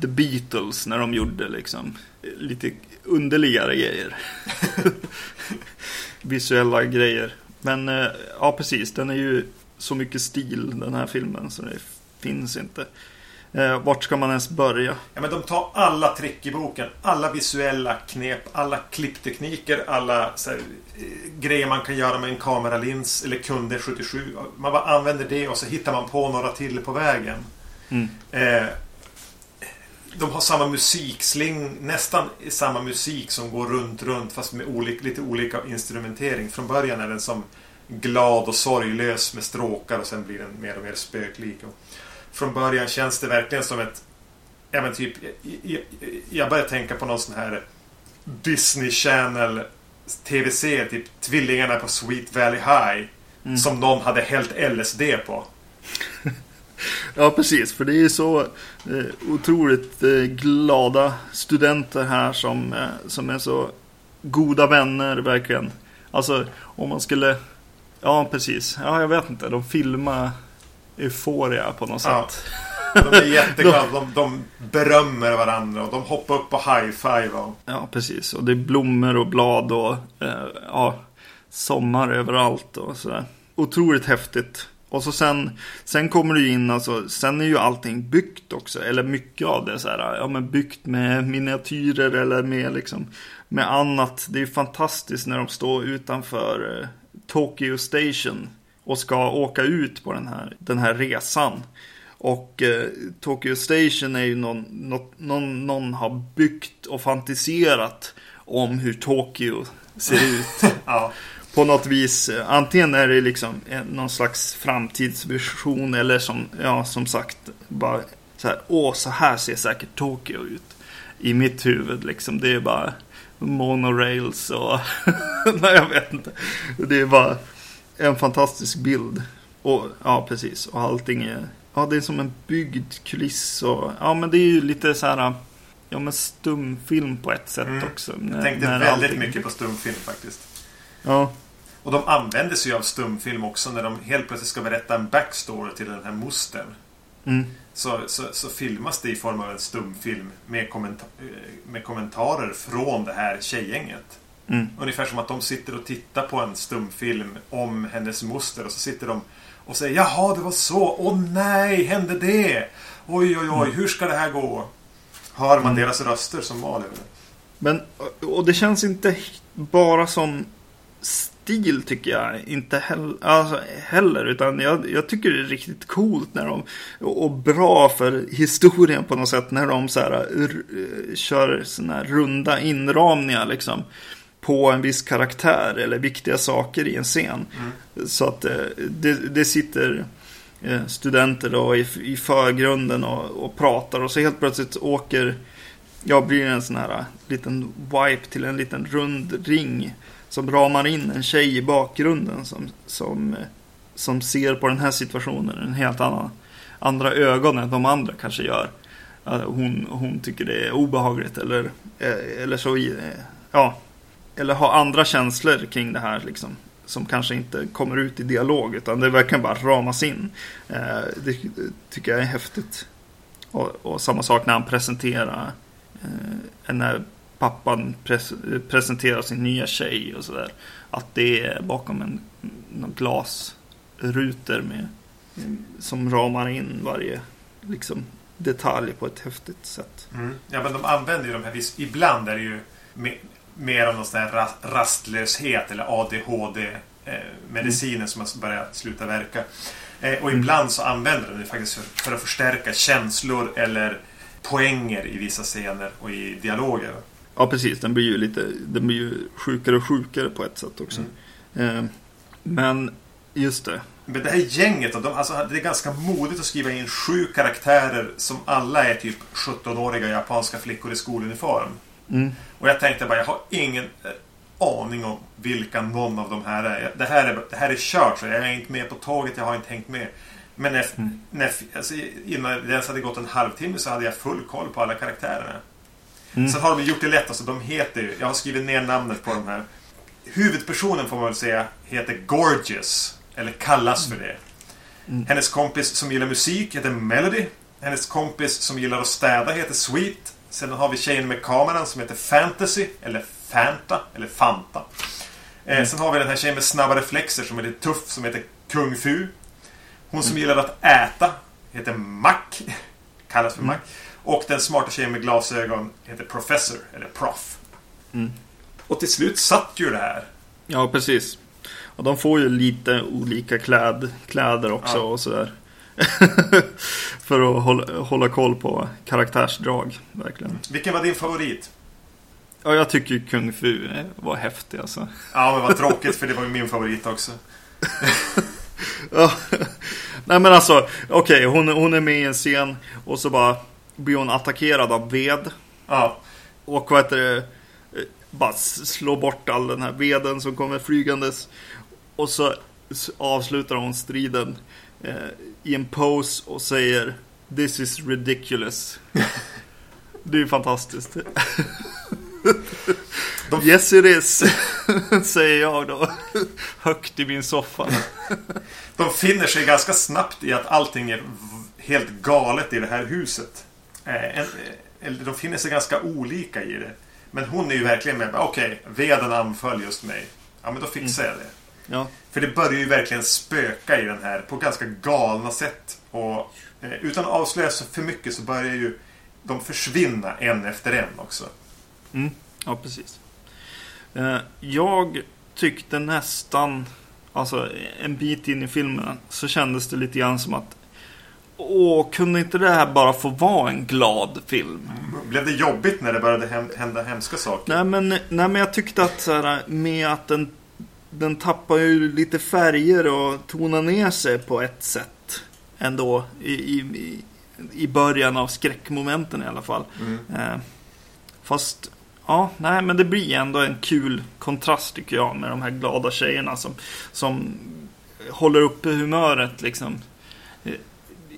the Beatles när de gjorde liksom lite underligare grejer. <laughs> Visuella grejer. Men eh, ja precis, den är ju så mycket stil den här filmen så det finns inte. Eh, vart ska man ens börja? Ja, men de tar alla trick i boken. Alla visuella knep, alla klipptekniker, alla här, eh, grejer man kan göra med en kameralins eller Kunde 77. Man bara använder det och så hittar man på några till på vägen. Mm. Eh, de har samma musiksling, nästan samma musik som går runt, runt fast med olika, lite olika instrumentering. Från början är den som glad och sorglös med stråkar och sen blir den mer och mer spöklik. Och från början känns det verkligen som ett... Ja men typ... Jag, jag börjar tänka på någon sån här Disney Channel tv-serie, typ Tvillingarna på Sweet Valley High. Mm. Som någon hade hällt LSD på. <laughs> <laughs> Ja, precis. För det är så eh, otroligt eh, glada studenter här som, eh, som är så goda vänner, verkligen. Alltså, om man skulle... Ja, precis. Ja, jag vet inte. De filmar Euphoria på något Ja. sätt. De är <laughs> jätteglada. De, de berömmer varandra och de hoppar upp på high-five. Och... Ja, precis. Och det är blommor och blad och ja, sommar överallt och sådär. Otroligt häftigt. Och så sen, sen kommer du in, alltså, sen är ju allting byggt också. Eller mycket av det så här, ja men byggt med miniatyrer eller med liksom, med annat. Det är ju fantastiskt när de står utanför eh, Tokyo Station och ska åka ut på den här, den här resan. Och eh, Tokyo Station är ju någon, något, någon, någon har byggt och fantiserat om hur Tokyo ser <laughs> ut. Ja. På något vis. Antingen är det liksom någon slags framtidsvision eller som, ja, som sagt, bara så här, åh, så här ser säkert Tokyo ut. I mitt huvud liksom. Det är bara monorails och... <laughs> Nej, jag vet inte. Det är bara en fantastisk bild. Och, ja, precis. Och allting är... Ja, det är som en byggd kuliss och... Ja, men det är ju lite så här... Ja, men stumfilm på ett sätt Mm. också. Jag tänkte väldigt mycket på stumfilm faktiskt. Ja, Och de använder sig av stumfilm också när de helt plötsligt ska berätta en backstory till den här mostern. mm, Så, så, så filmas det i form av en stumfilm med, kommenta eh, med kommentarer från det här tjejgänget. mm. Ungefär som att de sitter och tittar på en stumfilm om hennes moster och så sitter de och säger Jaha, det var så. Åh nej, hände det? Oj, oj, oj, hur ska det här gå? Hör man deras röster som mal över det? Men, och det känns inte bara som stil tycker jag. Inte heller, alltså, heller utan jag, jag tycker det är riktigt coolt när de, och bra för historien på något sätt, när de så här, kör såna runda inramningar liksom. På en viss karaktär eller viktiga saker i en scen. Så att eh, det, det sitter eh, studenter då i, i förgrunden och, och pratar och så helt plötsligt åker jag blir en sån här liten wipe till en liten rund ring som ramar in en tjej i bakgrunden som, som, som ser på den här situationen en helt annan, andra ögon än de andra kanske gör. Hon, hon tycker det är obehagligt eller, eh, eller så, eh, ja, eller har andra känslor kring det här liksom. Som kanske inte kommer ut i dialog utan det verkar bara ramas in. Eh, det tycker jag är häftigt. Och, och samma sak när han presenterar när pappan pres- presenterar sin nya tjej och sådär. Att det är bakom en någon glasrutor med som ramar in varje liksom, detalj på ett häftigt sätt. Mm. Ja, men de använder ju de här Ibland är det ju me- mer av någon sån här ra- rastlöshet eller ADHD-mediciner som har börjat sluta verka. Eh, och ibland så använder de det faktiskt för, för att förstärka känslor eller poänger i vissa scener och i dialoger. Ja, precis. Den blir ju lite den blir ju sjukare och sjukare på ett sätt också. Eh, men just det. Men det här gänget, de, alltså, det är ganska modigt att skriva in sju karaktärer som alla är typ 17-åriga japanska flickor i skoluniform. Mm. Och jag tänkte bara, jag har ingen eh, aning om vilka någon av de här är. Det här är, det här är kört, så jag är inte med på tåget, jag har inte hängt med. Men när, Mm. när, alltså, innan det ens hade gått en halvtimme så hade jag full koll på alla karaktärerna. Mm. Sen har de gjort det lätt, alltså de heter ju, jag har skrivit ner namnet på de här. Huvudpersonen får man väl säga heter Gorgeous, eller kallas för det. Mm. Hennes kompis som gillar musik heter Melody. Hennes kompis som gillar att städa heter Sweet. Sen har vi tjejen med kameran som heter Fantasy, eller Fanta, eller Fanta. Eh, sen har vi den här tjejen med snabba reflexer som är lite tuff, som heter Kung Fu. Hon som gillar att äta heter Mac, <laughs> kallas för Mac. Och den smarta tjejen med glasögon heter Professor, eller Prof. Mm. Och till slut satt ju det här. Ja, precis. Och de får ju lite olika kläd, kläder också Ja. och sådär. <laughs> För att hålla, hålla koll på karaktärsdrag, verkligen. Vilken var din favorit? Ja, jag tycker Kung Fu eh, var häftig alltså. Ja, men vad tråkigt för det var ju min favorit också. <laughs> Ja. Nej men alltså, okej, hon, hon är med i en scen och så bara blir hon attackerad av ved. Ja, Och vad heter det? eh, Bara slår bort all den här veden som kommer flygandes. Och så avslutar hon striden eh, i en pose och säger This is ridiculous. <laughs> Det är ju fantastiskt. <laughs> De- Yes it is, <laughs> säger jag då. Högt i min soffa. De finner sig ganska snabbt i att allting är helt galet i det här huset. Eh, en, eh, eller de finner sig ganska olika i det. Men hon är ju verkligen med. Okej, veden anföll just mig. Ja, men då fixar jag det. Ja, För det börjar ju verkligen spöka i den här på ganska galna sätt. Och eh, utan att avslöja så för mycket så börjar ju de försvinna en efter en också. Mm, ja precis. Eh, Jag tyckte nästan, alltså en bit in i filmen, så kändes det lite grann som att Åh, kunde inte det här bara få vara en glad film? Blev det jobbigt när det började hända hemska saker? Nej men, nej, men jag tyckte att så här, med att den, den tappar ju lite färger och tonar ner sig på ett sätt ändå. I, i, i, i början av skräckmomenten i alla fall. Mm. Eh, fast, ja, nej, men det blir ändå en kul kontrast tycker jag med de här glada tjejerna som, som håller uppe humöret liksom eh,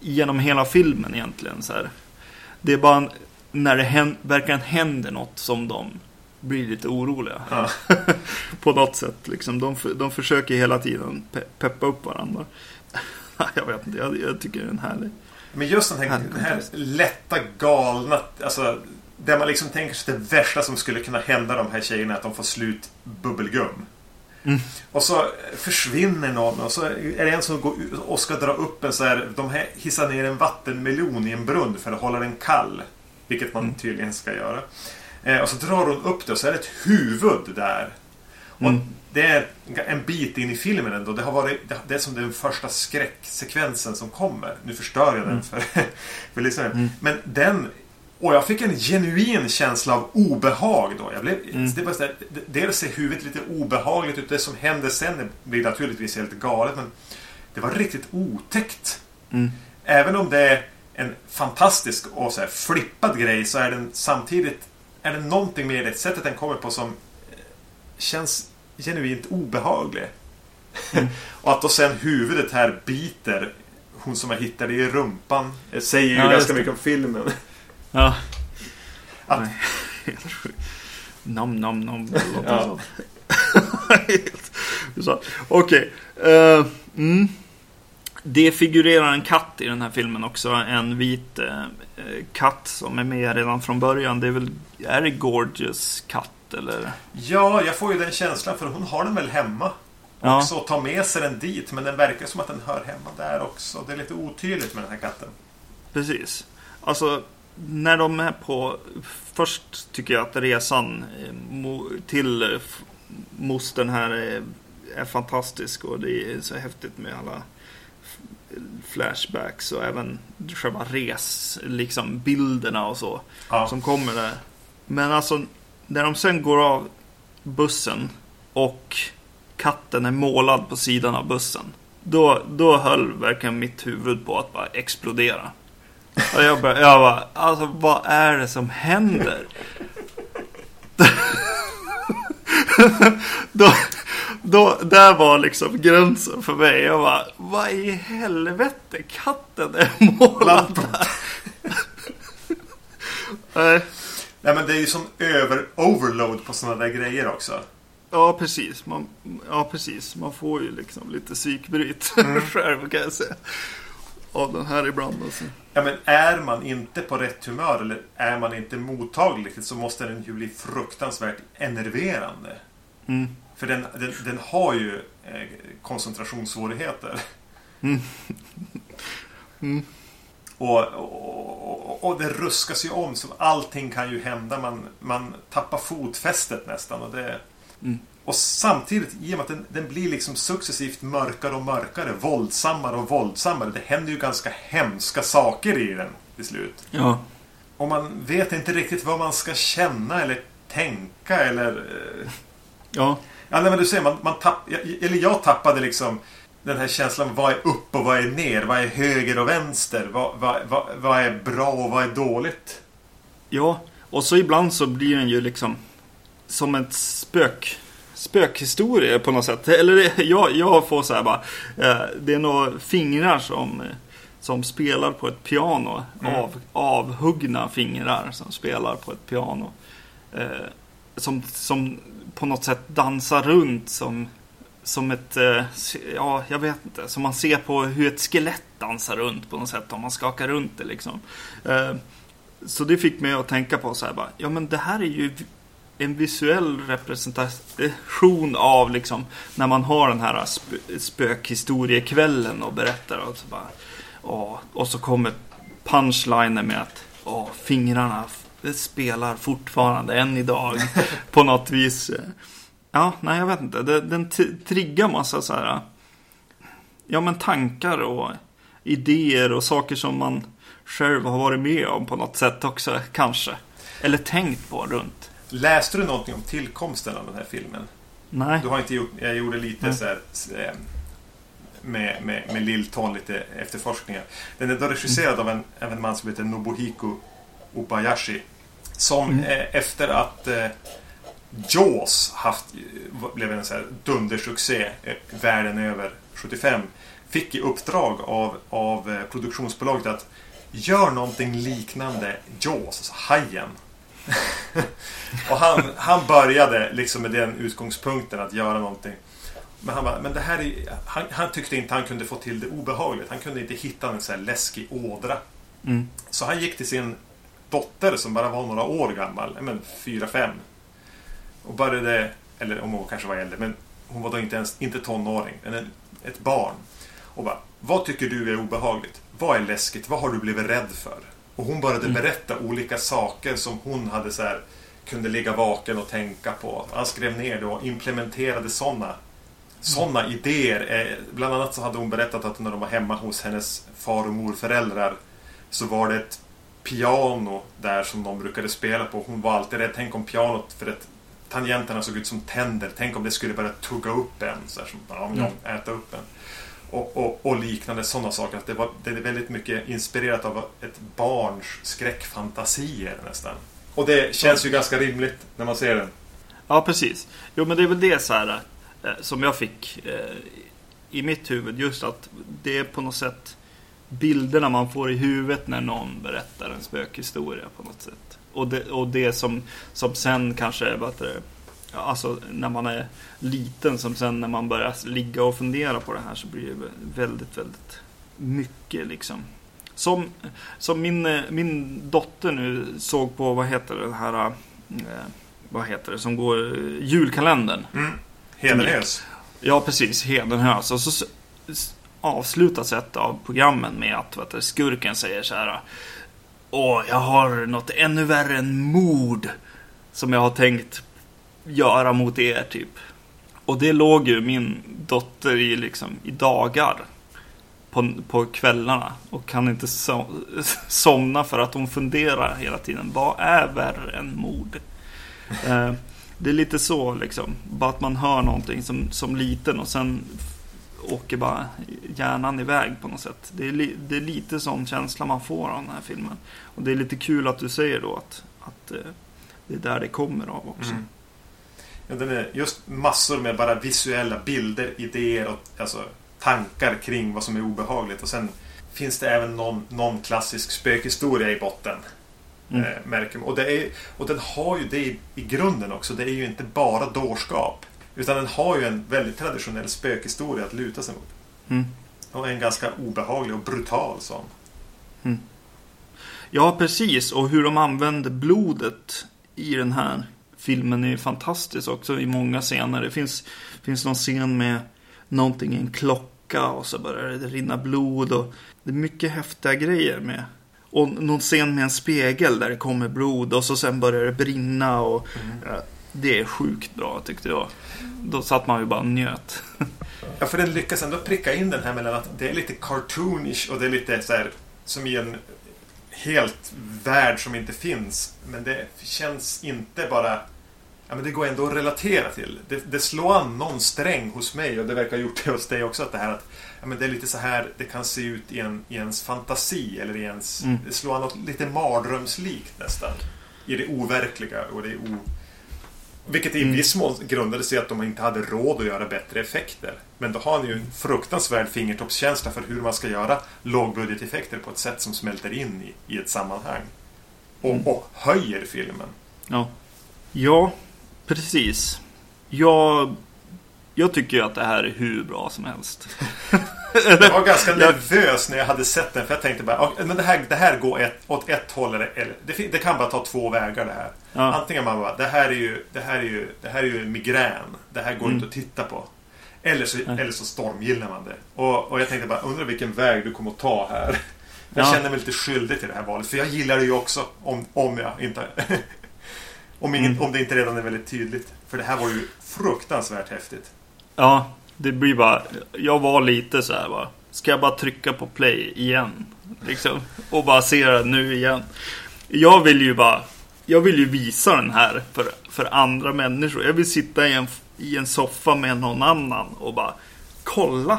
genom hela filmen egentligen. Så här. Det är bara när det hän, verkligen händer något som de blir lite oroliga. Ja. <laughs> På något sätt. Liksom. De, de försöker hela tiden pe peppa upp varandra. <laughs> jag vet inte, jag, jag tycker den är härlig. Men just den här, Härlig den här lätta, galna, alltså där man liksom tänker sig det värsta som skulle kunna hända de här tjejerna är att de får slut bubbelgum. Mm. Och så försvinner någon och så är det en som går och ska dra upp en så här, de här hissar ner en vattenmelon i en brunn för att hålla den kall. Vilket man Mm. tydligen ska göra. Eh, och så drar hon upp det och så är det ett huvud där. Och Mm. det är en bit in i filmen ändå. Det, har varit, det- är som den första skräcksekvensen som kommer. Nu förstör jag den Mm. för, <laughs> för lyssnaren. Mm. Men den... Och jag fick en genuin känsla av obehag då. Jag blev, Mm. det var så där, dels ser huvudet lite obehagligt ut. Det som händer sen blir naturligtvis helt galet. Men det var riktigt otäckt. Mm. Även om det är en fantastisk och så här flippad grej så är den samtidigt är det någonting med det sättet den kommer på som eh, känns genuint obehaglig. Mm. <laughs> och att då sen huvudet här biter hon som har hittat det i rumpan eh, säger ju Ja, ganska mycket om filmen. Ja. Att- Nej, <laughs> helt sjukt. Nam, nam, nam. Ja. <laughs> Helt- så. Okej. eh, mm. Det figurerar en katt i den här filmen också. En vit eh, katt som är med redan från början. Det är väl, är det Gorgeous katt eller? Ja, jag får ju den känslan för hon har den väl hemma. Ja. Och tar med sig den dit men den verkar som att den hör hemma där också. Det är lite otydligt med den här katten. Precis. Alltså, när de är på... Först tycker jag att resan eh, till eh, mostern här är, är fantastisk och det är så häftigt med alla flashbacks och även själva res, liksom bilderna och så Ja. som kommer där. Men alltså, när de sen går av bussen och katten är målad på sidan av bussen. Då, då höll verkligen mitt huvud på att bara explodera. Och jag bara, jag bara, alltså vad är det som händer? <laughs> då, då, där var liksom gränsen för mig. Jag bara, vad i helvete? Katten är målad där. <laughs> Nej. Nej men det är ju som över overload på sådana där grejer också. Ja, precis. Man, ja, precis. Man får ju liksom lite psykbryt <laughs> själv kan jag säga. Av den här ibland alltså. Ja men är man inte på rätt humör eller är man inte mottaglig så måste den ju bli fruktansvärt enerverande. Mm. För den, den, den har ju eh, koncentrationssvårigheter. Mm. <laughs> Mm. Och, och, och, och det ruskas ju om så allting kan ju hända. Man, man tappar fotfästet nästan. Och, det, Mm. Och samtidigt, i och med att den, den blir liksom successivt mörkare och mörkare, våldsammare och våldsammare. Det händer ju ganska hemska saker i den till slut. Ja. Och man vet inte riktigt vad man ska känna eller tänka eller... eh, Ja. Ja, nej, men du säger, man, man tapp, eller jag tappade liksom den här känslan. Vad är upp och vad är ner? Vad är höger och vänster? Vad, vad, vad, vad är bra och vad är dåligt? Ja. Och så ibland så blir den ju liksom som ett spök. Spökhistoria på något sätt. Eller jag, jag får så här bara. Eh, det är några fingrar som, som spelar på ett piano. Mm. Av, avhuggna fingrar som spelar på ett piano. Eh, som, som på något sätt dansar runt som, som ett, eh, ja jag vet inte, som man ser på hur ett skelett dansar runt på något sätt om man skakar runt det liksom. Eh, så det fick mig att tänka på så här bara, ja men det här är ju en visuell representation av liksom när man har den här sp- spökhistoriekvällen och berättar och så bara, åh, och så kommer punchlinen med att åh, fingrarna spelar fortfarande än idag <laughs> på något vis. Ja, nej jag vet inte. Den triggar massa så här, ja men tankar och idéer och saker som man själv har varit med om på något sätt också kanske. Eller tänkt på runt. Läste du någonting om tillkomsten av den här filmen? Nej. Du har inte gjort, jag gjorde lite Nej. så här, eh, med, med, med lilltån lite efterforskningar. Den är då regisserad av en, av en man som heter Nobuhiko Obayashi. Som Mm. eh, efter att eh, Jaws haft, blev en så här dundersuccé eh, världen över 75 fick i uppdrag av, av produktionsbolaget att gör någonting liknande Jaws, alltså Hajen. <laughs> och han, han började liksom med den utgångspunkten att göra någonting. Men han, bara, men det här är, han, han tyckte inte han kunde få till det obehagligt. Han kunde inte hitta en så här läskig ådra. Mm. Så han gick till sin dotter som bara var några år gammal, men fyra, fem. Och började, eller om hon kanske var äldre, men hon var då inte ens inte tonåring, men en, ett barn. Och bara, vad tycker du är obehagligt? Vad är läskigt? Vad har du blivit rädd för? Och hon började Mm. berätta olika saker som hon hade så här, kunde ligga vaken och tänka på. Han skrev ner det och implementerade sådana sådana idéer. Eh, Bland annat så hade hon berättat att när de var hemma hos hennes far och morföräldrar så var det ett piano där som de brukade spela på. Hon var alltid rädd. Tänk om pianot, för att tangenterna såg ut som tänder. Tänk om det skulle börja tugga upp en. Så här, som, ja, Mm. ja, äta upp en. Och, och, och liknande sådana saker. Att det, var, det är väldigt mycket inspirerat av ett barns skräckfantasier nästan. Och det känns ju ganska rimligt när man ser den. Ja, precis. Jo, men det är väl det så här eh, som jag fick eh, i mitt huvud. Just att det är på något sätt bilderna man får i huvudet när någon berättar en spökhistoria på något sätt. Och det, och det som, som sen kanske, vad heter det, alltså när man är liten, som sen när man börjar ligga och fundera på det här så blir det väldigt, väldigt mycket liksom. Som, som min, eh, min dotter nu såg på, vad heter det här, eh, vad heter det, som går, eh, julkalendern. Mm. Hedenhös. Ja, precis. Hedenhös. Och så avslutas ett av programmen med att vet du, skurken säger så här. Åh, jag har något ännu värre än mord. Som jag har tänkt göra mot er, typ. Och det låg ju min dotter i liksom i dagar. På, på kvällarna. Och kan inte so <laughs> somna för att hon funderar hela tiden. Vad är värre än mord? Eh, det är lite så liksom. Bara att man hör någonting som, som liten och sen åker bara hjärnan iväg på något sätt. Det är, li, det är lite sån känsla man får av den här filmen. Och det är lite kul att du säger då att, att eh, det är där det kommer av också. Mm. Ja, den är just massor med bara visuella bilder, idéer och alltså, tankar kring vad som är obehagligt. Och sen finns det även någon, någon klassisk spökhistoria i botten. Mm. Eh, märker man. Och, det är, och den har ju det i, i grunden också. Det är ju inte bara dårskap. Utan den har ju en väldigt traditionell spökhistoria att luta sig mot. Mm. Och en ganska obehaglig och brutal sån. Ja, precis. Och hur de använder blodet i den här filmen är fantastiskt också i många scener. Det finns, finns någon scen med någonting i en klocka och så börjar det rinna blod. Och det är mycket häftiga grejer med. Och någon scen med en spegel där det kommer blod och så sen börjar det brinna. Och, ja, det är sjukt bra tyckte jag. Då satt man ju bara och njöt. Ja, för den lyckas ändå pricka in den här mellan att det är lite cartoonish och det är lite så här som i en helt värld som inte finns. Men det känns inte bara... Ja, men det går ändå att relatera till. Det, det slår an någon sträng hos mig och det verkar ha gjort det hos dig också. Att det här att ja, men det är lite så här det kan se ut i, en, i ens fantasi eller i ens... Mm. Det slår an något lite mardrömslikt nästan. I det overkliga och det o... Vilket i Mm. viss mån grundade sig i att de inte hade råd att göra bättre effekter. Men då har ni ju en fruktansvärd fingertoppskänsla för hur man ska göra lågbudgeteffekter på ett sätt som smälter in i, i ett sammanhang. Och, Mm. och höjer filmen. Ja, ja precis. Jag, jag tycker att det här är hur bra som helst. <laughs> Jag var <laughs> ganska nervös när jag hade sett den för jag tänkte bara "Ja, men det här, det här går ett, åt ett håll eller, eller det, det kan bara ta två vägar det här. Ja. Antingen man bara, det här är ju, det här är ju, det här är ju migrän. Det här går Mm. inte att titta på. Eller så, eller så stormgillar man det. Och, och jag tänkte bara, undrar vilken väg du kommer att ta här. <laughs> Jag Ja. känner mig lite skyldig till det här valet. För jag gillar det ju också om, om jag inte... <laughs> om, inget, Mm. om det inte redan är väldigt tydligt. För det här var ju fruktansvärt häftigt. Ja, det blir bara... Jag var lite så här bara. Ska jag bara trycka på play igen? Liksom. Och bara se det nu igen. Jag vill ju bara... Jag vill ju visa den här för, för andra människor. Jag vill sitta i en, i en soffa med någon annan och bara kolla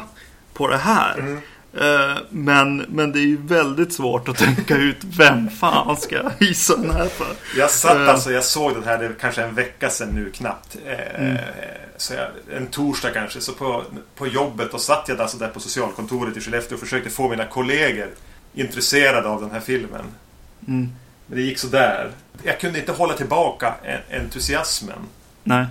på det här. Mm. Eh, Men, men det är ju väldigt svårt att tänka ut vem fan ska jag hissa den här för. Jag satt Eh. alltså, jag såg den här, det är kanske en vecka sedan nu knappt. Eh, Mm. så jag, en torsdag kanske. Så på, på jobbet och satt jag alltså där på socialkontoret i Skellefteå och försökte få mina kollegor intresserade av den här filmen. Mm. Men det gick så där. Jag kunde inte hålla tillbaka en, entusiasmen. Nej.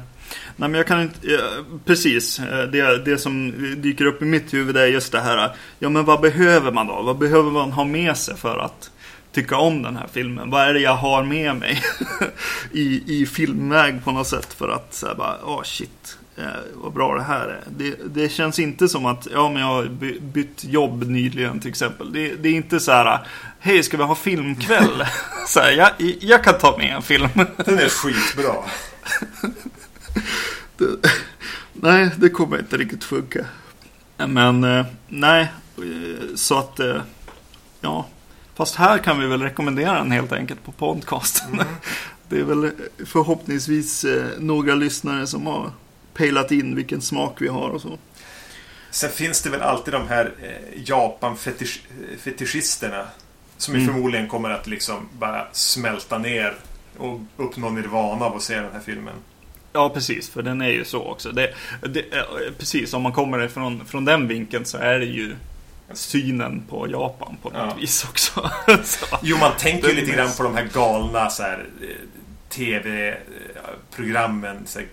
Nej men jag kan inte, ja, precis. Eh, Det, det som dyker upp i mitt huvud är just det här. Ja men vad behöver man då? Vad behöver man ha med sig för att tycka om den här filmen? Vad är det jag har med mig <laughs> i, i filmväg på något sätt för att säga bara, åh shit. Eh, vad bra det här är. Det, det känns inte som att, ja men jag har by- bytt jobb nyligen till exempel. Det, det är inte så här, hej ska vi ha filmkväll? <laughs> så här, jag, jag kan ta med en film. Den är skitbra. <laughs> det, nej, det kommer inte riktigt funka. Men eh, nej, eh, så att eh, ja. Fast här kan vi väl rekommendera den helt enkelt på podcasten. <laughs> Det är väl förhoppningsvis eh, några lyssnare som har pejlat in vilken smak vi har och så. Sen finns det väl alltid de här eh, Japan-fetischisterna. Som ju Mm. förmodligen kommer att liksom bara smälta ner och uppnå nirvana av att se den här filmen. Ja, precis. För den är ju så också. Det, det, eh, precis, om man kommer ifrån från den vinkeln så är det ju synen på Japan på något Ja. vis också. <laughs> så. Jo, man tänker ju lite grann på de här galna så här, eh, TV-programmen. Så här,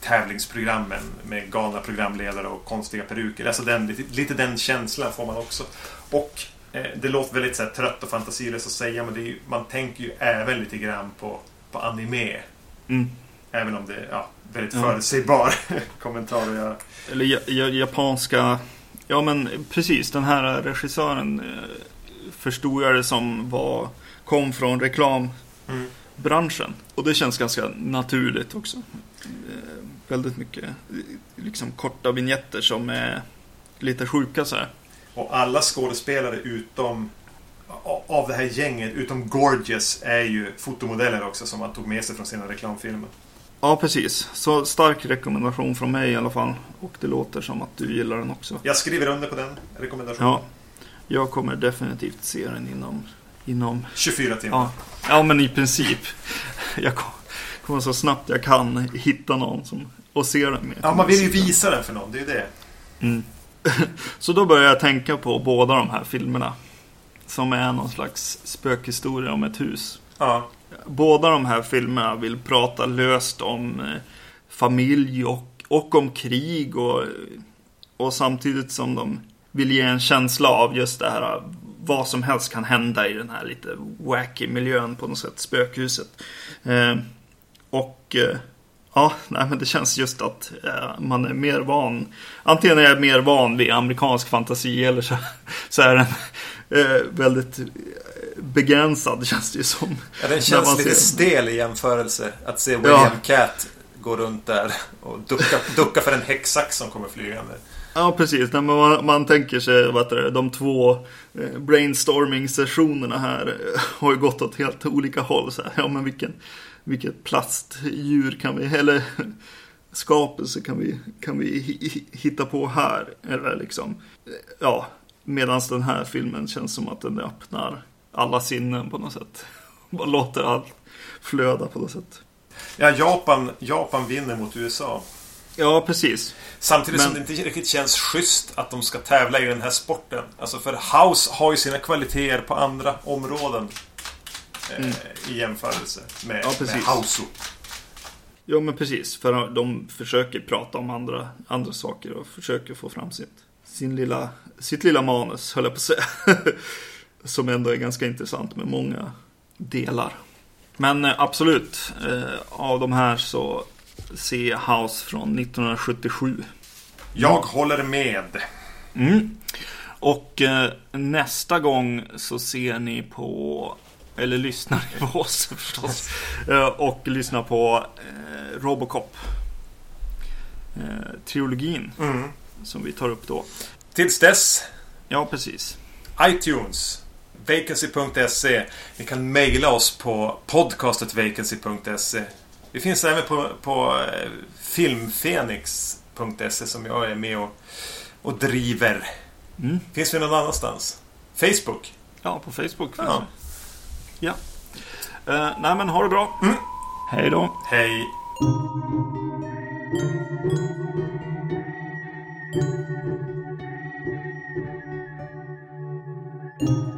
tävlingsprogrammen med galna programledare och konstiga peruker. Alltså den, lite, lite den känslan får man också. Och eh, det låter väldigt så här, trött och fantasilöst att säga men det är ju, man tänker ju även lite grann på, på anime. Mm. Även om det är ja, väldigt Ja. förutsägbar <laughs> kommentar att göra. Eller ja, ja, japanska... Ja men precis, den här regissören eh, förstod jag det som var, kom från reklambranschen. Och det känns ganska naturligt också. Eh, väldigt mycket liksom korta vignetter som är lite sjuka så här. Och alla skådespelare utom av det här gänget, utom Gorgeous, är ju fotomodeller också som man tog med sig från sina reklamfilmer. Ja precis, så stark rekommendation från mig i alla fall. Och det låter som att du gillar den också. Jag skriver under på den rekommendationen. Ja, jag kommer definitivt se den inom, inom 24 timmar. Ja, ja men i princip. Jag kom- kommer så snabbt jag kan hitta någon som, och se den med. Ja, man vill ju visa den för någon, det är ju det. Mm. <laughs> Så då börjar jag tänka på båda de här filmerna. Som är någon slags spökhistoria om ett hus. Ja. Båda de här filmerna vill prata löst om eh, familj och, och om krig och, och samtidigt som de vill ge en känsla av just det här eh, vad som helst kan hända i den här lite wacky miljön på något sätt, spökhuset. Eh, och eh, ja, nej, men det känns just att eh, man är mer van. Antingen är jag mer van vid amerikansk fantasi eller så, <laughs> så är den eh, väldigt begränsad <laughs> känns det ju som. ja den känns lite ser- stel i jämförelse. Att se William Cat gå runt där och ducka, ducka för en häcksax som kommer flygande. Ja, precis. Nej, man, man tänker sig vad det, de två eh, brainstorming-sessionerna här eh, har ju gått åt helt olika håll. Så här. Ja, men vilken, vilket plastdjur kan vi, eller <laughs> skapelse kan vi, kan vi hi- hi- hitta på här? Eller liksom, ja, medan den här filmen känns som att den öppnar alla sinnen på något sätt. <laughs> Bara låter allt flöda på något sätt. Ja, Japan, Japan vinner mot USA. Ja, precis. Samtidigt som Men- det inte riktigt känns schysst att de ska tävla i den här sporten. Alltså för House har ju sina kvaliteter på andra områden. Eh, I jämförelse med, Mm. Ja, med precis. House. Ja men precis, för de försöker prata om andra, andra saker och försöker få fram sitt, sin lilla, sitt lilla manus, höll jag på att säga. <laughs> Som ändå är ganska intressant med många delar. Men eh, absolut, eh, av de här så ser jag House från 1977. Jag håller med. Mm. Och eh, nästa gång så ser ni på, eller lyssnar ni på oss <laughs> förstås. Och lyssnar på Robocop. Trilogin Mm. som vi tar upp då. Tills dess, Ja, precis. iTunes, vacancy.se. Ni kan mejla oss på podcastetvacancy.se. Vi finns även på, på eh, filmfenix.se som jag är med och och driver. Mm. Finns vi någon annanstans? Facebook? Ja, på Facebook finns Ja. det. Ja. Eh, nej, men ha det bra. Mm. Hej då. Hej! thank